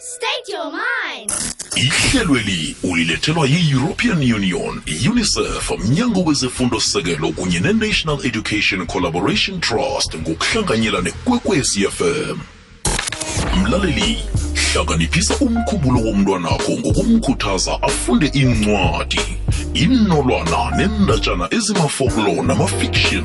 State your mind. ihlelweli ulilethelwa yi-european union unicef mnyango wezefundo sekelo kunye ne-national education collaboration trust ngokuhlanganyela nekwekwezi fm mlaleli hlakaniphisa umkhumbulo womntwanakho ngokumkhuthaza afunde iincwadi inolwana nendatshana ezimafoklo namafiction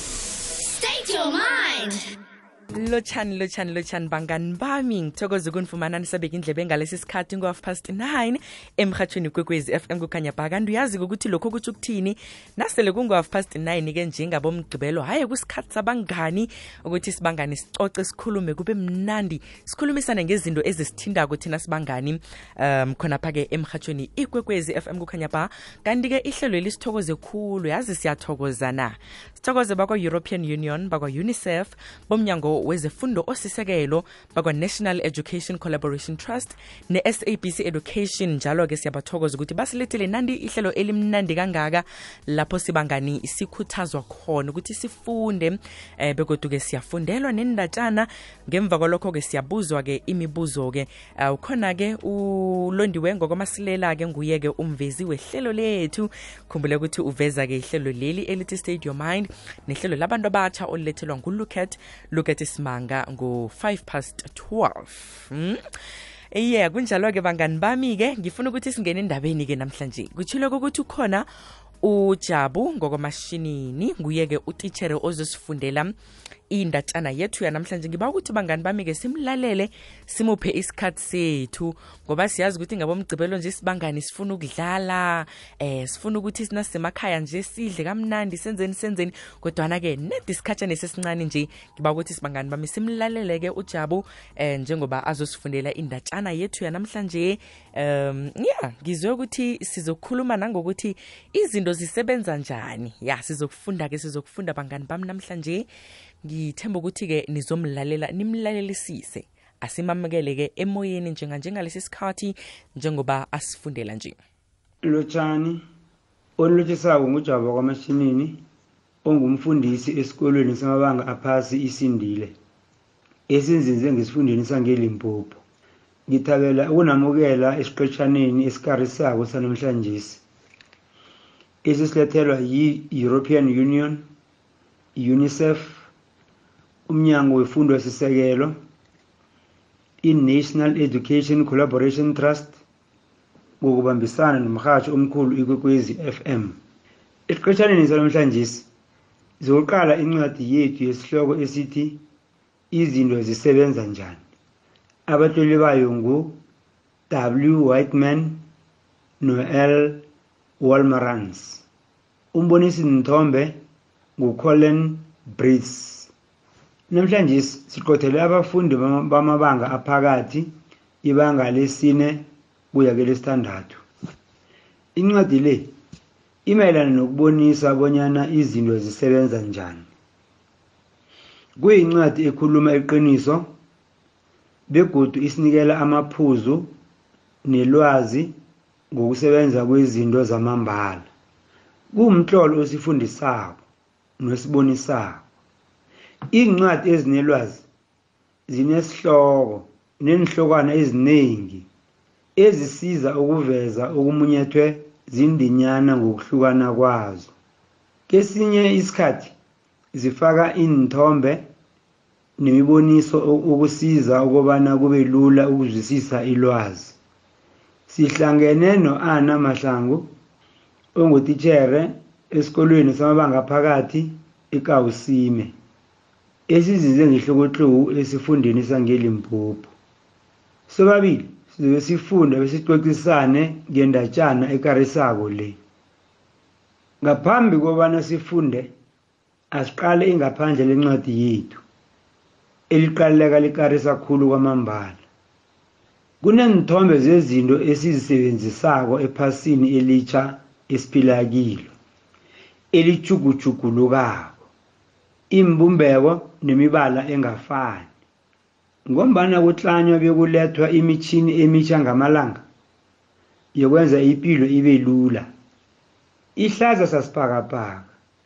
State your mind. lotshani lotshani lotshani bangani bami ngithokoza ukunifumana nisabeka indlebe ngalesi sikhathi ngo-half past 9 emhatshweni kwekwezi f m kukhanya bha kanti uyazi-ke ukuthi lokho kutsho ukuthini nasele kungo-half past 9-ke njengabomgqibelo hhayi kusikhathi sabangani ukuthi sibangani sicoce sikhulume kube mnandi sikhulumisane ngezinto ezisithindako thina sibangani um khonapha-ke emhatshweni ikwekwezi f m kukhanya bha kanti-ke ihlelo elisithokoze khulu yazi siyathokoza na sithokoze bakwa-european union bakwa-unicef bomnyango wezefundo osisekelo bakwa-national education collaboration trust ne-sabc education njalo-ke siyabathokoza ukuthi basilethele nandi ihlelo elimnandi kangaka lapho sibangani sikhuthazwa khona ukuthi sifunde um eh, begoduke siyafundelwa nendatshana ngemva kwalokho-ke siyabuzwa-ke imibuzo-ke Uh, ukhona-ke ulondiwe ngokwamasilela-ke nguye-ke umvezi wehlelo lethu khumbule ukuthi uveza-ke ihlelo leli elithi state your mind nehlelo labantu abatsha olulethelwa ngulucat lucat isimanga ngo-5 past 12 hmm? iye kunjalo-ke bangani bami-ke ngifuna ukuthi singene endabeni-ke namhlanje kutshilo kokuthi ukhona ujabu ngokomashinini nguye-ke utitshere ozosifundela indatshana yethu yanamhlanje ngiba ukuthi bangani bami-ke simlalele simuphe isikhathi sethu ngoba siyazi ukuthi ngabomgcibelo nje sibangani sifuna ukudlala eh sifuna ukuthi sina semakhaya nje sidle kamnandi senzeni senzeni kodwana-ke nedi isikhatshana esesincane nje ngiba ukuthi sibangani bami simlalele-ke ujabu eh njengoba azosifundela indatshana yethu yanamhlanje um ya ngizwe ukuthi sizokhuluma nangokuthi izinto zisebenza njani ya sizokufunda-ke sizokufunda bangani bami namhlanje ngithemba ukuthi-ke nizomlalela nimlalelisise asimamukele-ke emoyeni njenganjengalesi sikhathi njengoba asifundela nje lotshani olulotshesako ngujaba kwamashinini ongumfundisi esikolweni samabanga aphasi isindile esinzinze ngesifundeni sangelimpopo ngithabela ukunamukela esiqetshaneni esikarisako sanamhlanjesi esisilethelwa yi-european union unicef umnyango wefundo esisekelo i-national education collaboration trust ngokubambisana nomrhatjho omkhulu ikwekwezi FM esiqetshaneni sanamhlanje sizoqala incwadi yethu yesihloko esithi izinto zisebenza njani abatloli bayo ngu-w whiteman no-l walmarans umbonisi nithombe ngucolin bris namhlanje siqothele abafundi bamabanga aphakathi ibanga lesine kuya kelesithandathu incwadi le imayelana nokubonisa bonyana izinto zisebenza njani kuyincwadi ekhuluma iqiniso begodu isinikela amaphuzu nelwazi ngokusebenza kwezinto zamambala kuwumtlolo osifundisako nosibonisako iincwadi ezinelwazi zinesihloko neenhlokwana eziningi ezisiza ukuveza okumunyethwe zindinyana ngokuhlukana kwazo kesinye isikhathi zifaka iinthombe nemiboniso ukusiza ukobana kube lula ukuzwisisa ilwazi sihlangene no-ana mahlangu ongutitshere esikolweni samabanga phakathi ikawusime esizinze ngehlokohlowu esifundeni sangelimpopo sobabili sizobe sifunda besixoxisane ngendatshana ekarisako le ngaphambi kobana sifunde asiqale ingaphandle lencwadi yethu eliqaleleka likarisa khulu kwamambala kuneenthombe zezinto esizisebenzisako ephasini elitsha esiphila kilo elitjhugutjhugulukako iimbumbeko nemibala engafani ngombana kutlanywa bekulethwa imitjhini emitjha ngamalanga yokwenza ipilo ibe lula ihlaza sasibhakabhaka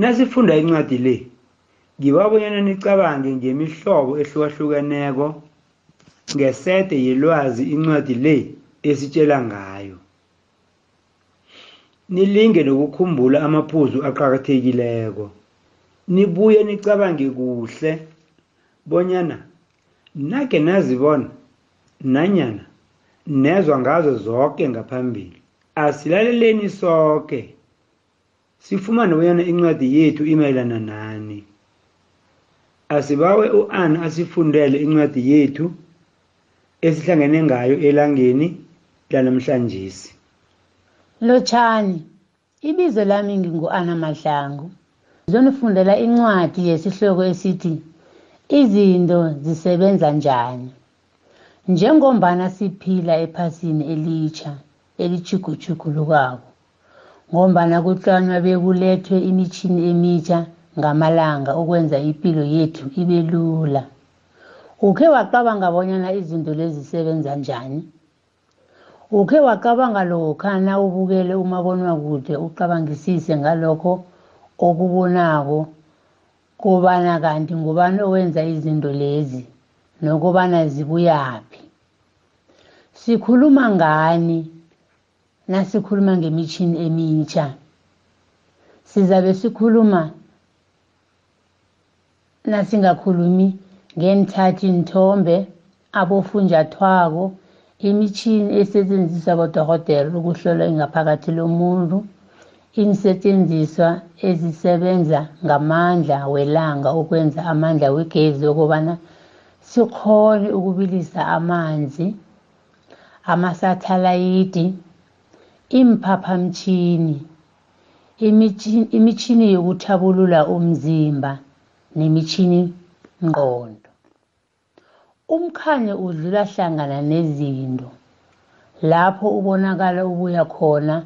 Nasifunda incwadi le, ngiba bonyana nicabange ngemihlobo ehlukahlukeneko ngesede yelwazi incwadi le esitshela ngayo. Nilinge nokukhumbula amaphuzu aqakathekileko. Nibuye nicabange kuhle bonyana nake nazibona nanyana nezwa ngazo zoke ngaphambili. Asilaleleni soke. sifumane bonyana incwadi yethu imayelana nani asibawe u-an asifundele incwadi yethu esihlangene ngayo elangeni lanamhlanjesi lotshani ibizo lami ngingu-ana mahlangu ngizonifundela incwadi yesihloko esithi izinto zisebenza njani njengombana siphila ephasini elitsha elitjhugutjhugulukako ngombana kutlanywa bekulethwe imitjhini emitjha ngamalanga ukwenza ipilo yethu ibe lula ukhe wacabanga bonyana izinto lezi zisebenza njani ukhe wacabanga lokha na ubukele umabonwa kude ucabangisise ngalokho okubonako kobana kanti ngubani owenza izinto lezi nokobana zibuyaphi sikhuluma ngani nasikhuluma ngemitjhini emitjha sizabe sikhuluma nasingakhulumi ngeenthathi nthombe abofunjathwako imitjhini esetshenziswa bodorhodera ukuhlola ingaphakathi lomuntu iinsetshenziswa ezisebenza ngamandla welanga ukwenza amandla wegezi okobana sikhone ukubilisa amanzi amasathalayidi iimphaphamtjhini imitjhini yokuthabulula umzimba nemitjhini ngqondo umkhanyo udlula hlangana nezinto lapho ubonakala ubuya khona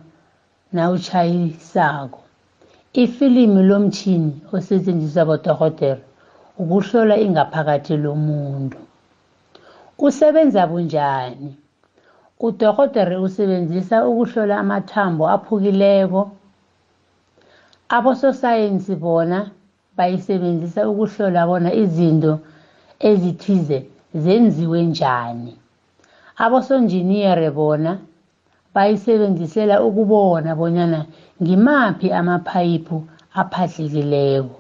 nawutshayisako ifilimu lomtjhini osetshenziswa bodorhodera ukuhlola ingaphakathi lomuntu usebenza bunjani udorhodere usebenzisa ukuhlola amathambo aphukileko abososayensi bona bayisebenzisa ukuhlola bona izinto ezithize zenziwe njani abosonjiniyere bona bayisebenzisela ukubona bonyana ngimaphi amaphayiphu aphadlhekileko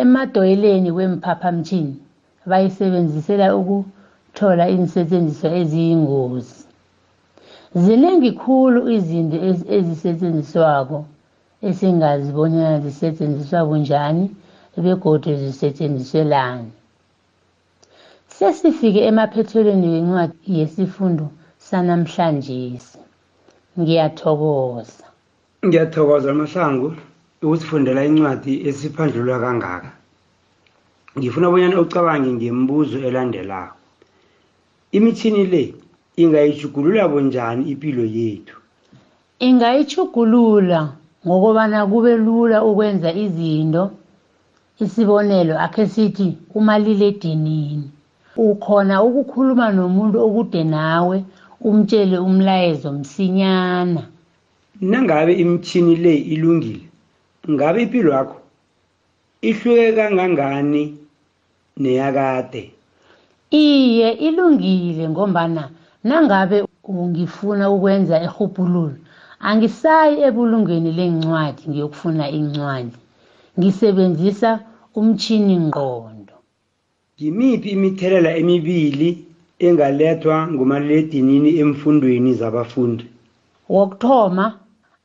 emadoyeleni weemphaphamtjhini bayisebenzisela ukuthola iinsetjenziswa eziyingozi ziningi khulu izinto ezisetjenziswako esingazi bonyana zisetshenziswa bunjani begodu zisetshenziswelani sesifike emaphethelweni wencwadi yesifundo sanamhlanje ngiyathokoza ngiyathokoza mahlangu ukusifundela incwadi esiphandlulwa kangaka ngifuna bonyana ucabange ngemibuzo elandelako imithini le ingayijugulula bunjani impilo yethu Ingayitjhugulula ngokobana kube lula ukwenza izinto, isibonelo akhe sithi umaliledinini. Ukhona ukukhuluma nomuntu okude nawe umtshele umlayezo msinyana. Nangabe imitjhini le ilungile, ngabe ipilwakho ihluke kangangani neyakade iye ilungile ngombana nangabe ngifuna ukwenza irhubhululo angisayi ebulungweni leencwadi ngiyokufuna incwadi ngisebenzisa umtshini ngqondo ngimiphi imithelela emibili engalethwa ngumaliledinini emfundweni zabafundi wokuthoma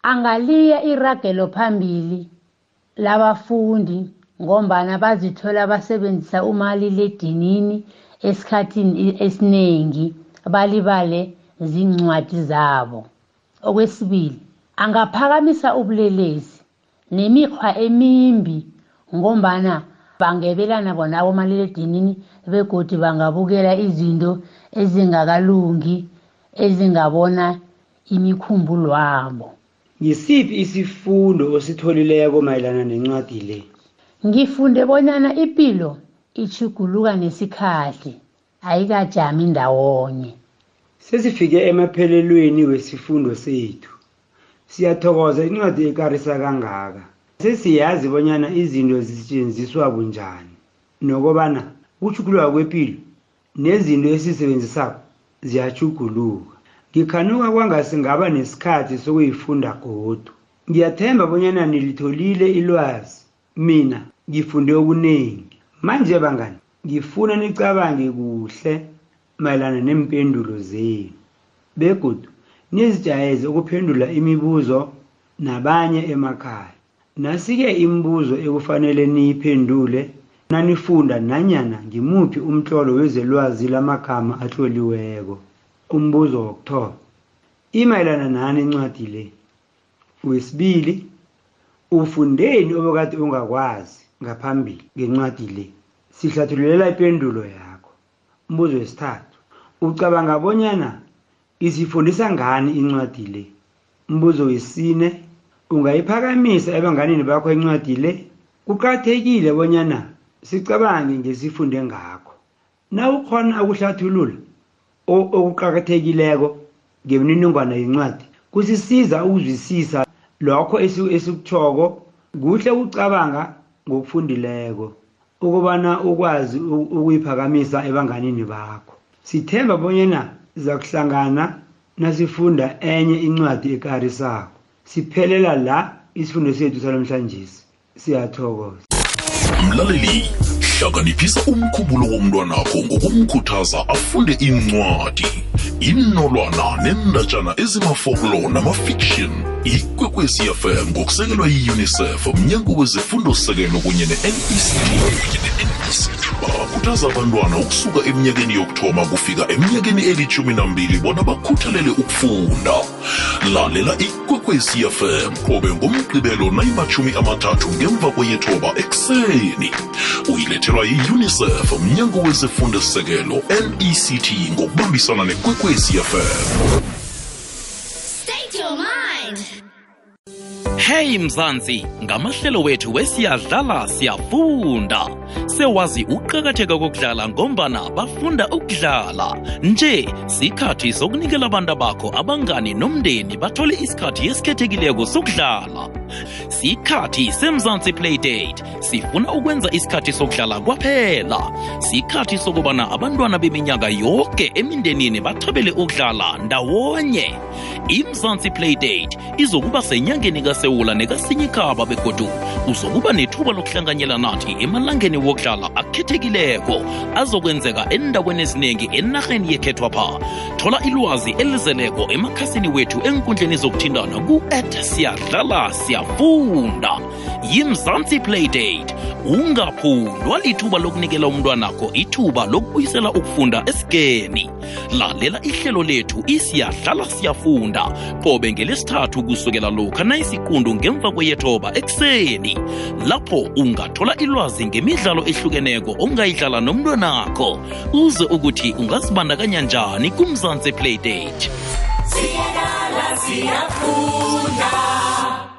angaliya iragelo phambili labafundi ngombana bazithola basebenzisa umaliledinini esikhathini esiningi balibale zincwadi zabo okwesibili angaphakamisa ubulelesi nemikghwa emimbi ngombana bangebelana bona abomaliledinini begodi bangabukela izinto ezingakalungi ezingabona imikhumbulwabo Ngisiphi isifundo ositholileko mayelana nencwadi le? Ngifunde bonyana ipilo itjhuguluka nesikhathi, ayikajami ndawonye. Sesifike emaphelelweni wesifundo sethu. Siyathokoza incwadi ekarisa kangaka. Sesiyazi bonyana izinto zisetjenziswa bunjani nokobana ukutjhuguluka kwepilo nezinto esisebenzisako ziyatjhuguluka ngikhanuka kwangasi ngaba nesikhathi sokuyifunda godu ngiyathemba bonyana nilitholile ilwazi mina ngifunde okuningi manje bangani ngifuna nicabange kuhle mayelana neempendulo zenu begodu nizijayeze ukuphendula imibuzo nabanye emakhaya Nasike imibuzo ekufanele niyiphendule nanifunda nanyana ngimuphi umtlolo wezelwazi lamagama atloliweko. Umbuzo wokuthoma. Imayelana nani incwadi le? Wesibili, ufundeni obekade ungakwazi ngaphambili ngencwadi le? Sihlathululela ipendulo yakho. umbuzo wesithathu ucabanga bonyana isifundisa ngani incwadi le umbuzo wesine ungayiphakamisa ebanganini bakho incwadi le kuqathekile bonyana sicabange ngesifunde ngakho na ukhona ukuhlathulula okuqakathekileko ngemininingwana yencwadi kusisiza ukuzwisisa lokho esikutshoko kuhle ukucabanga ngokufundileko ukubana ukwazi ukuyiphakamisa ebanganini bakho sithemba bonyana sizakuhlangana nasifunda enye incwadi ekarisako siphelela la isifundo sethu salamhlanje siyathokoza mlaleli hlakaniphisa umkhumbulo womntwanakho ngokumkhuthaza afunde incwadi inolwana nendatshana ezimafoklo namafiction ikwekwezi fm ngokusekelwa yi-unicef mnyango wezefundo sekelo kunye ne-nect bakhuthaza abantwana ukusuka eminyakeni yokuthoma kufika eminyakeni elithumi nambili bona bakhuthalele ukufunda lalela ikwekwezi fm qobe ngomgqibelo nayimathumi amathathu ngemva kweyethoba ekuseni uyilethelwa yi-unicef mnyango wezefundo sekelo nect ngokubambisana nekwekwezi fm State your mind. Hey Mzansi, ngamahlelo wethu wesiyadlala siyafunda. Sewazi ukuqakatheka kokudlala ngombana bafunda ukudlala. Nje sikhathi sokunikela abantu bakho abangani nomndeni bathole isikhathi esikhethekileko sokudlala. Sikhathi seMzansi Playdate. sifuna ukwenza isikhathi sokudlala kwaphela sikhathi sokubana abantwana beminyaka yoke emindenini bathabele ukudlala ndawonye imzansi playdate izokuba senyangeni kasewula nekasinyikaba begodu uzokuba nethuba lokuhlanganyela nathi emalangeni wokudlala akhethekileko azokwenzeka endaweni eziningi enarheni yekhethwapha thola ilwazi elizeleko emakhasini wethu enkundleni zokuthintana ku-at siyadlala siyafunda yimzansi playdate ungaphundwa lithuba lokunikela umntwanakho ithuba lokubuyisela ukufunda esigeni lalela ihlelo lethu isiyahlala siyafunda qobe ngelesithathu kusukela lokha nayisiqundu ngemva kweyethoba ekuseni lapho ungathola ilwazi ngemidlalo ehlukeneko ongayidlala nomntwanakho uze ukuthi ungazibandakanya njani kumzansi playdate siyadala siyafunda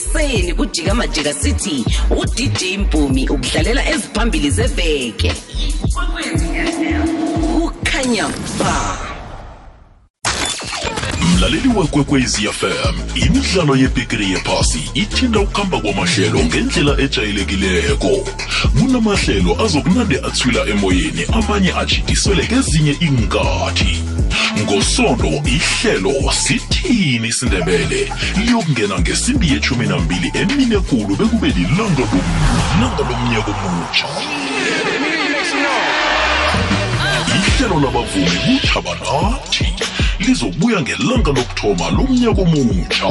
seni kujika majika sithi udj mpumi ukudlalela eziphambili zeveke kukhanya ba mlaleli wekwekwezi fm imidlalo yebhigiri yephasi ithinta ukuhamba kwamahlelo ngendlela ejayelekileko kunamahlelo azokunande athwila emoyeni amanye ajidiswele kezinye iinkathi ngosondo ihlelo sithini isindebele liyokungena ngesimbi yethumi nambili emine kulu bekube lilanga lomlanga lomnyaka omutsha ihlelo labavumi kuthabanathi lizobuya ngelanga lokuthoma lomnyaka omutsha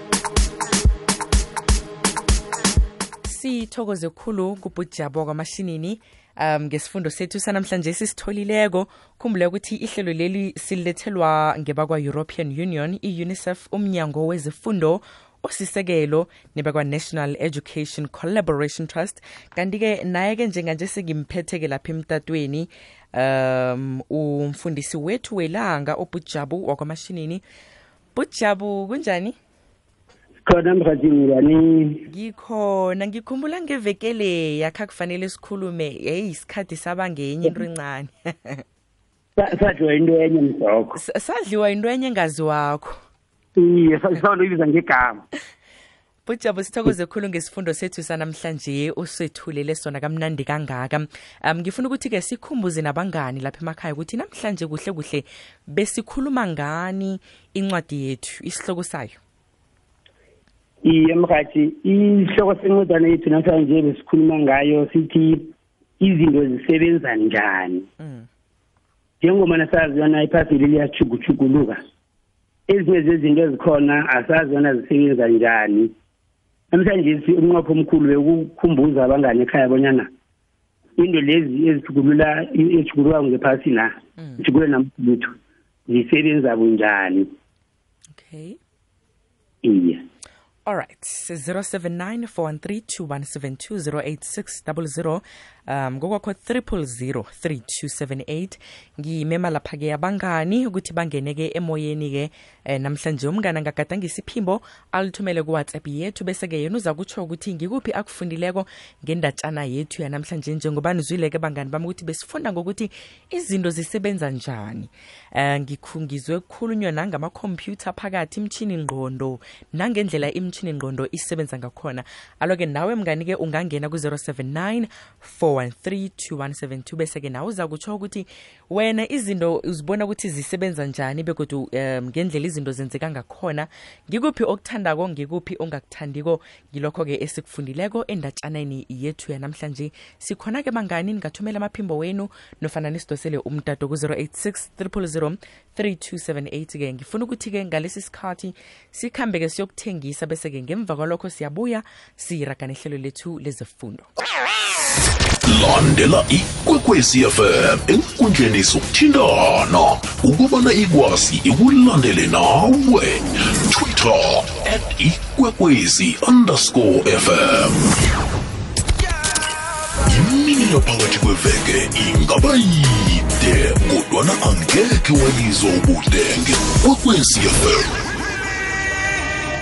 sithokoze khulu kubhujabo kwamashinini um ngesifundo sethu sanamhlanje sisitholileko khumbule ukuthi ihlelo leli silethelwa ngebakwa-european union i-unicef umnyango wezifundo osisekelo nebakwa-national education collaboration trust kanti-ke naye-ke njenganje sengimphetheke lapha emtatweni um umfundisi wethu welanga obhujabu wakwamashinini bujabu kunjani khona mhathi ngani ngikhona ngikhumbula ngevekele yakha kufanele sikhulume heyi isikhathi saba ngenye into encane sadliwa into enye mzokho sadliwa into enye ngazi wakho iye sisawuloyibiza ngegama bujabo sithokoze khulu ngesifundo sethu sanamhlanje uswethulele sona kamnandi kangaka um ngifuna ukuthi-ke sikhumbuze nabangani lapha emakhaya ukuthi namhlanje kuhle kuhle besikhuluma ngani incwadi yethu isihloko sayo iye mhathi isihloko sencwadana yethu namhlanje besikhuluma ngayo sithi izinto zisebenza njani mm. njengoba nasazi yona iphaseli liyachugutshuguluka ezinye zezinto ezikhona asazi bona zisebenza njani namhlanje si umnqopho omkhulu bekukhumbuza abangane ekhaya bonyana into lezi ezithukulula ezithukululako ngephasi na mm. zithukule namlutho zisebenza bunjani okay iye yeah. All right, 079 413 um ngokwakho 3003278 ngiyimema lapha-ke abangani ukuthi bangene-ke emoyeni-ke eh, namhlanje umngane angagadanga isiphimbo alithumele kuwhatsapp yethu bese-ke yena uza kutsho ukuthi ngikuphi akufundileko ngendatshana yethu yanamhlanje njengoba nizwile-ke bangani bami ukuthi besifunda ngokuthi izinto zisebenza njani eh ngikhungizwe kukhulunywa nangama computer phakathi imchini ngqondo nangendlela imchini ngqondo isebenza ngakhona aloke nawe mngani ke ungangena ku 079 4132172 bese ke nawe uza kutsho ukuthi wena izinto uzibona ukuthi zisebenza njani begodu um ngendlela izinto zenzeka ngakhona ngikuphi okuthandako ngikuphi ongakuthandiko ngilokho-ke esikufundileko endatshaneni yethu yanamhlanje sikhona-ke bangani ningathumela amaphimbo wenu nofana nisidosele umtato ku-086 300 3278-ke ngifuna ukuthi-ke ngalesi sikhathi sikhambe-ke siyokuthengisa bese-ke ngemva kwalokho siyabuya siyiraga nehlelo lethu lezefundo landela ikwekwezi fm enkundleni zokuthintana ukubana ikwazi ikulandele nawe twitter at ikwekwezi underscore fm imini yaphakathi kweveke ingaba yide kodwana angekhe wayizwa ubudenge kwekwezi fm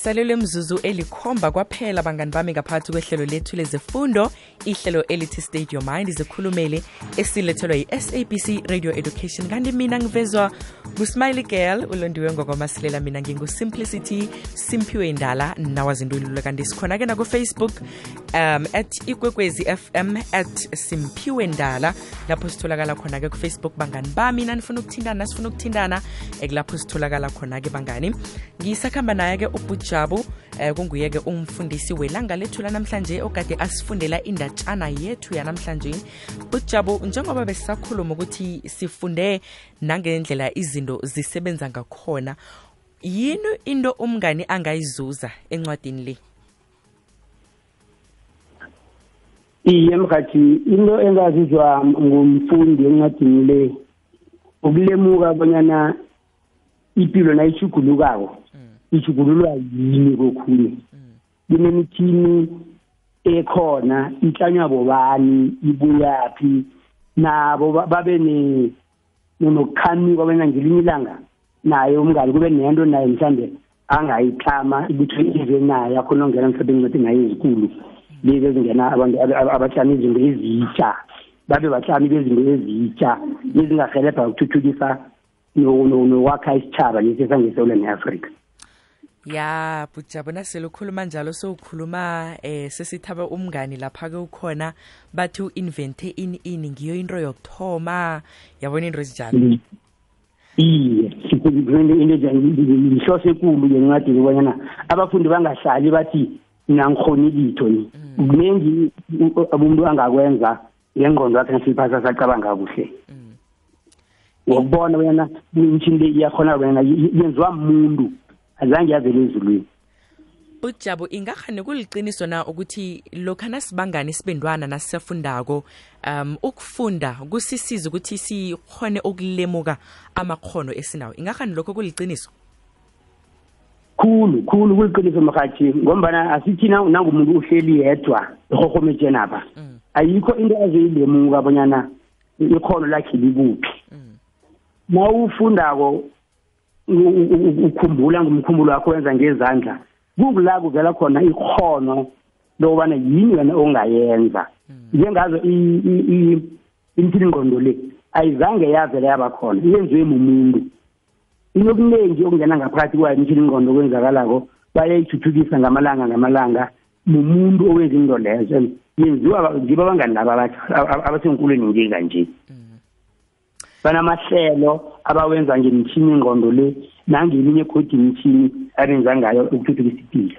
sisalelwe mzuzu elikhomba kwaphela bangani bami ngaphathi kwehlelo lethu lezefundo ihlelo elithi state your mind zikhulumele esilethelwa yi-sabc radio education kanti mina ngivezwa ngusmiley girl ulondiwe ngokwamasilela mina ngingusimplicity simphiwe indala nawazinto ilula kanti sikhona-ke nakufacebook um at ikwekwezi fm at simphiwe ndala lapho sitholakala khona-ke kufacebook bangani bami nanifuna ukuthintana sifuna ukuthintana ekulapho eh, sitholakala khona-ke bangani ngisakuhamba naye-ke ubhujabo um eh, kunguye-ke umfundisi welanga lethu lanamhlanje okade asifundela indatshana yethu yanamhlanje bhujabo njengoba besisakhuluma ukuthi sifunde nangendlela izinto zisebenza ngakhona yini into umngani angayizuza encwadini le iye mhathi into engazizwa ngumfundi encwadini le ukulemuka bonyana ipilo nayishugulukako mm. ishugululwa yini kokhunye mm. kunemithini ekhona ihlanywa bobani ibuyaphi nabo babe nonokukhani kwabena ngelinye ilanga naye umngani kube nento naye mhlawumbe angayitlama ukuthi ize naye akhona ongena emhlabeni ngathi naye ezikulu lezi ezingena abantu abatlama izinto ezitsha babe batlami bezinto ezitsha ezingahelebha ukuthuthukisa nokwakha isitshaba lesi esangesewula ne-afrika ya bujabo nasele ukhuluma njalo sowukhuluma eh sesithaba umngani lapha ke ukhona bathi u-invente ini ini ngiyo into yokuthoma yabona into ezinjalo mm. iye sikhulumele into enjanihlose ekulu yencwadi kubanyana abafundi bangahlali bathi nangikhoni litho ni mm. kuningi umuntu angakwenza ngengqondo yakhe nasiphasi asacabanga kuhle mm. ngokubona bonyana imishini le iyakhona bonyana yenziwa muntu azange yavele ezulwini ujabo ingakhani kuliqiniso na ukuthi lokha nasibangani sibendwana nasisafundako um ukufunda kusisiza ukuthi sikhone ukulemuka amakhono esinawo ingakhani lokho kuliqiniso khulu khulu kuliqiniso mhathi ngombana asithi nangumuntu uhleli yedwa irhorhometjenapha mm. ayikho into azoyilemuka abonyana ikhono lakhe likuphi mm. mawufundako ukhumbula ngumkhumbulo wakho wenza ngezandla kukula kuvela khona ikhono lokubana yini wena ongayenza mm. njengazo imthilingqondo le ayizange yavela yabakhona iyenziwe mumuntu inokuningi okungena ngaphakathi kwayo imishini ingqondo okwenzakalako bayayithuthukisa ngamalanga ngamalanga mumuntu owenza into lezo and yenziwa ngiba abangani laba abasenkulweni ngika nje mm. banamahlelo abawenza ngemishini ingqondo le nangeminye khodi imishini abenza ngayo ukuthuthukisa impilo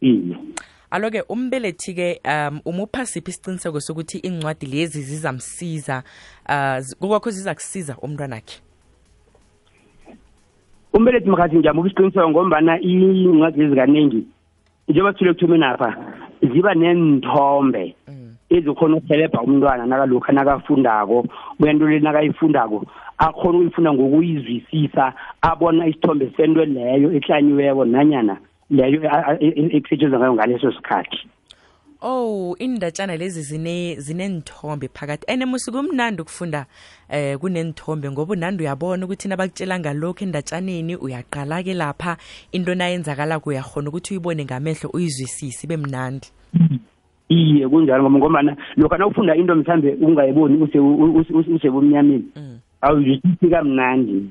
iye aloke umbelethi ke um umupha siphi isiqiniseko sokuthi incwadi lezi zizamsiza uh kokwakho ziza kusiza umntwanakhe umbelethi makathi ngiyamupha isiqiniseko ngombana incwadi lezi kaningi njengoba sithule ekuthomeni apha ziba neenthombe mm. ezikhona ukuhelebha umntwana nakalokhu nakafundako kwento le nakayifundako akhona ukuyifunda ngokuyizwisisa abona isithombe sento leyo eklanyiweko nanyana leyo ekusetshenzwa ngayo ngaleso sikhathi Oh indatshana lezi zine zinenthombe phakathi ene musikumnandi ukufunda eh kunenthombe ngoba unandi uyabona ukuthi nabakutshela ngalokho endatshaneni uyaqala ke lapha into nayenzakala kuyahona ukuthi uyibone ngamehlo uyizwisise bemnandi iye kunjalo ngoba ngombana lokha nawufunda into mhlambe ungayiboni usebumnyameni mm. awuyisisi kamnandi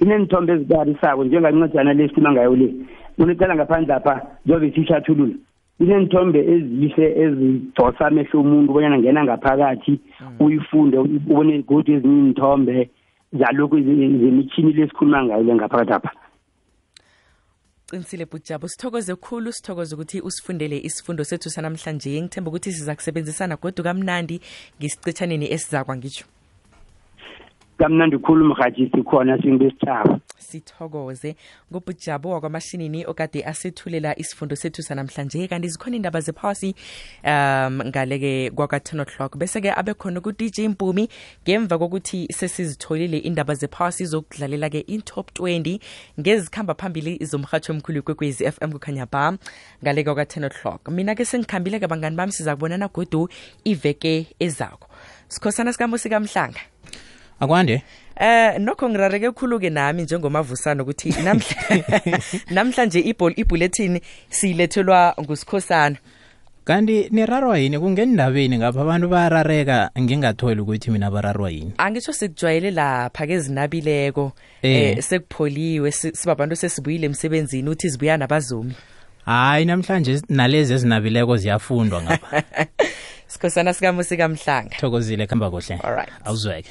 ineenthombe ezikarisako njengancwajana le sima ngayo le unicela ngaphandle apha zobe sihlathulula ineenthombe ezihle ezidosa amehlo omuntu bonyana ngena ngaphakathi mm. uyifunde ubone godi ezinye iinthombe zalokhu zemitshini lesikhuluma ngayo le ngaphakathi apha qinisile bhutjabo sithokoze khulu sithokoze ukuthi usifundele isifundo sethu sanamhlanje ngithemba ukuthi siza kusebenzisana godu kamnandi ngesicitshaneni esizakwa ngitsho kamnandi khulu mhathi sikhona singibesithaba sithokoze ngobhujabo wakwamashinini okade asethulela isifundo sethu sanamhlanje kanti zikhona indaba zephasi um ngaleke kwaka-10 o'clock bese-ke abekhona ku-dj mpumi ngemva kokuthi sesizitholile indaba zepower sizokudlalela ke intop 20 ngezikhamba phambili zomhatsho omkhulu kwekwezi FM kukhanya ba ngale kwa 10 o'clock mina ke sengikhambile ke bangani bami siza kubonana godu iveke ezako sikhosana sikambo sikamhlanga akwande Eh nokho ngirareke khulu ke nami njengomavusana ukuthi namhlanje namhlanje ibhol ibulletin siyilethelwa ngusikhosana kanti nirarwa yini kungendabeni ngapha abantu bayarareka ngingatholi ukuthi mina bararwa yini angisho sikujwayele lapha ke zinabileko eh, eh sekupholiwe sibabantu sesibuyile emsebenzini uthi zibuya nabazomi hayi namhlanje nalezi ezinabileko ziyafundwa ngapha sikhosana sikamusi kamhlanga thokozile khamba kuhle awuzweke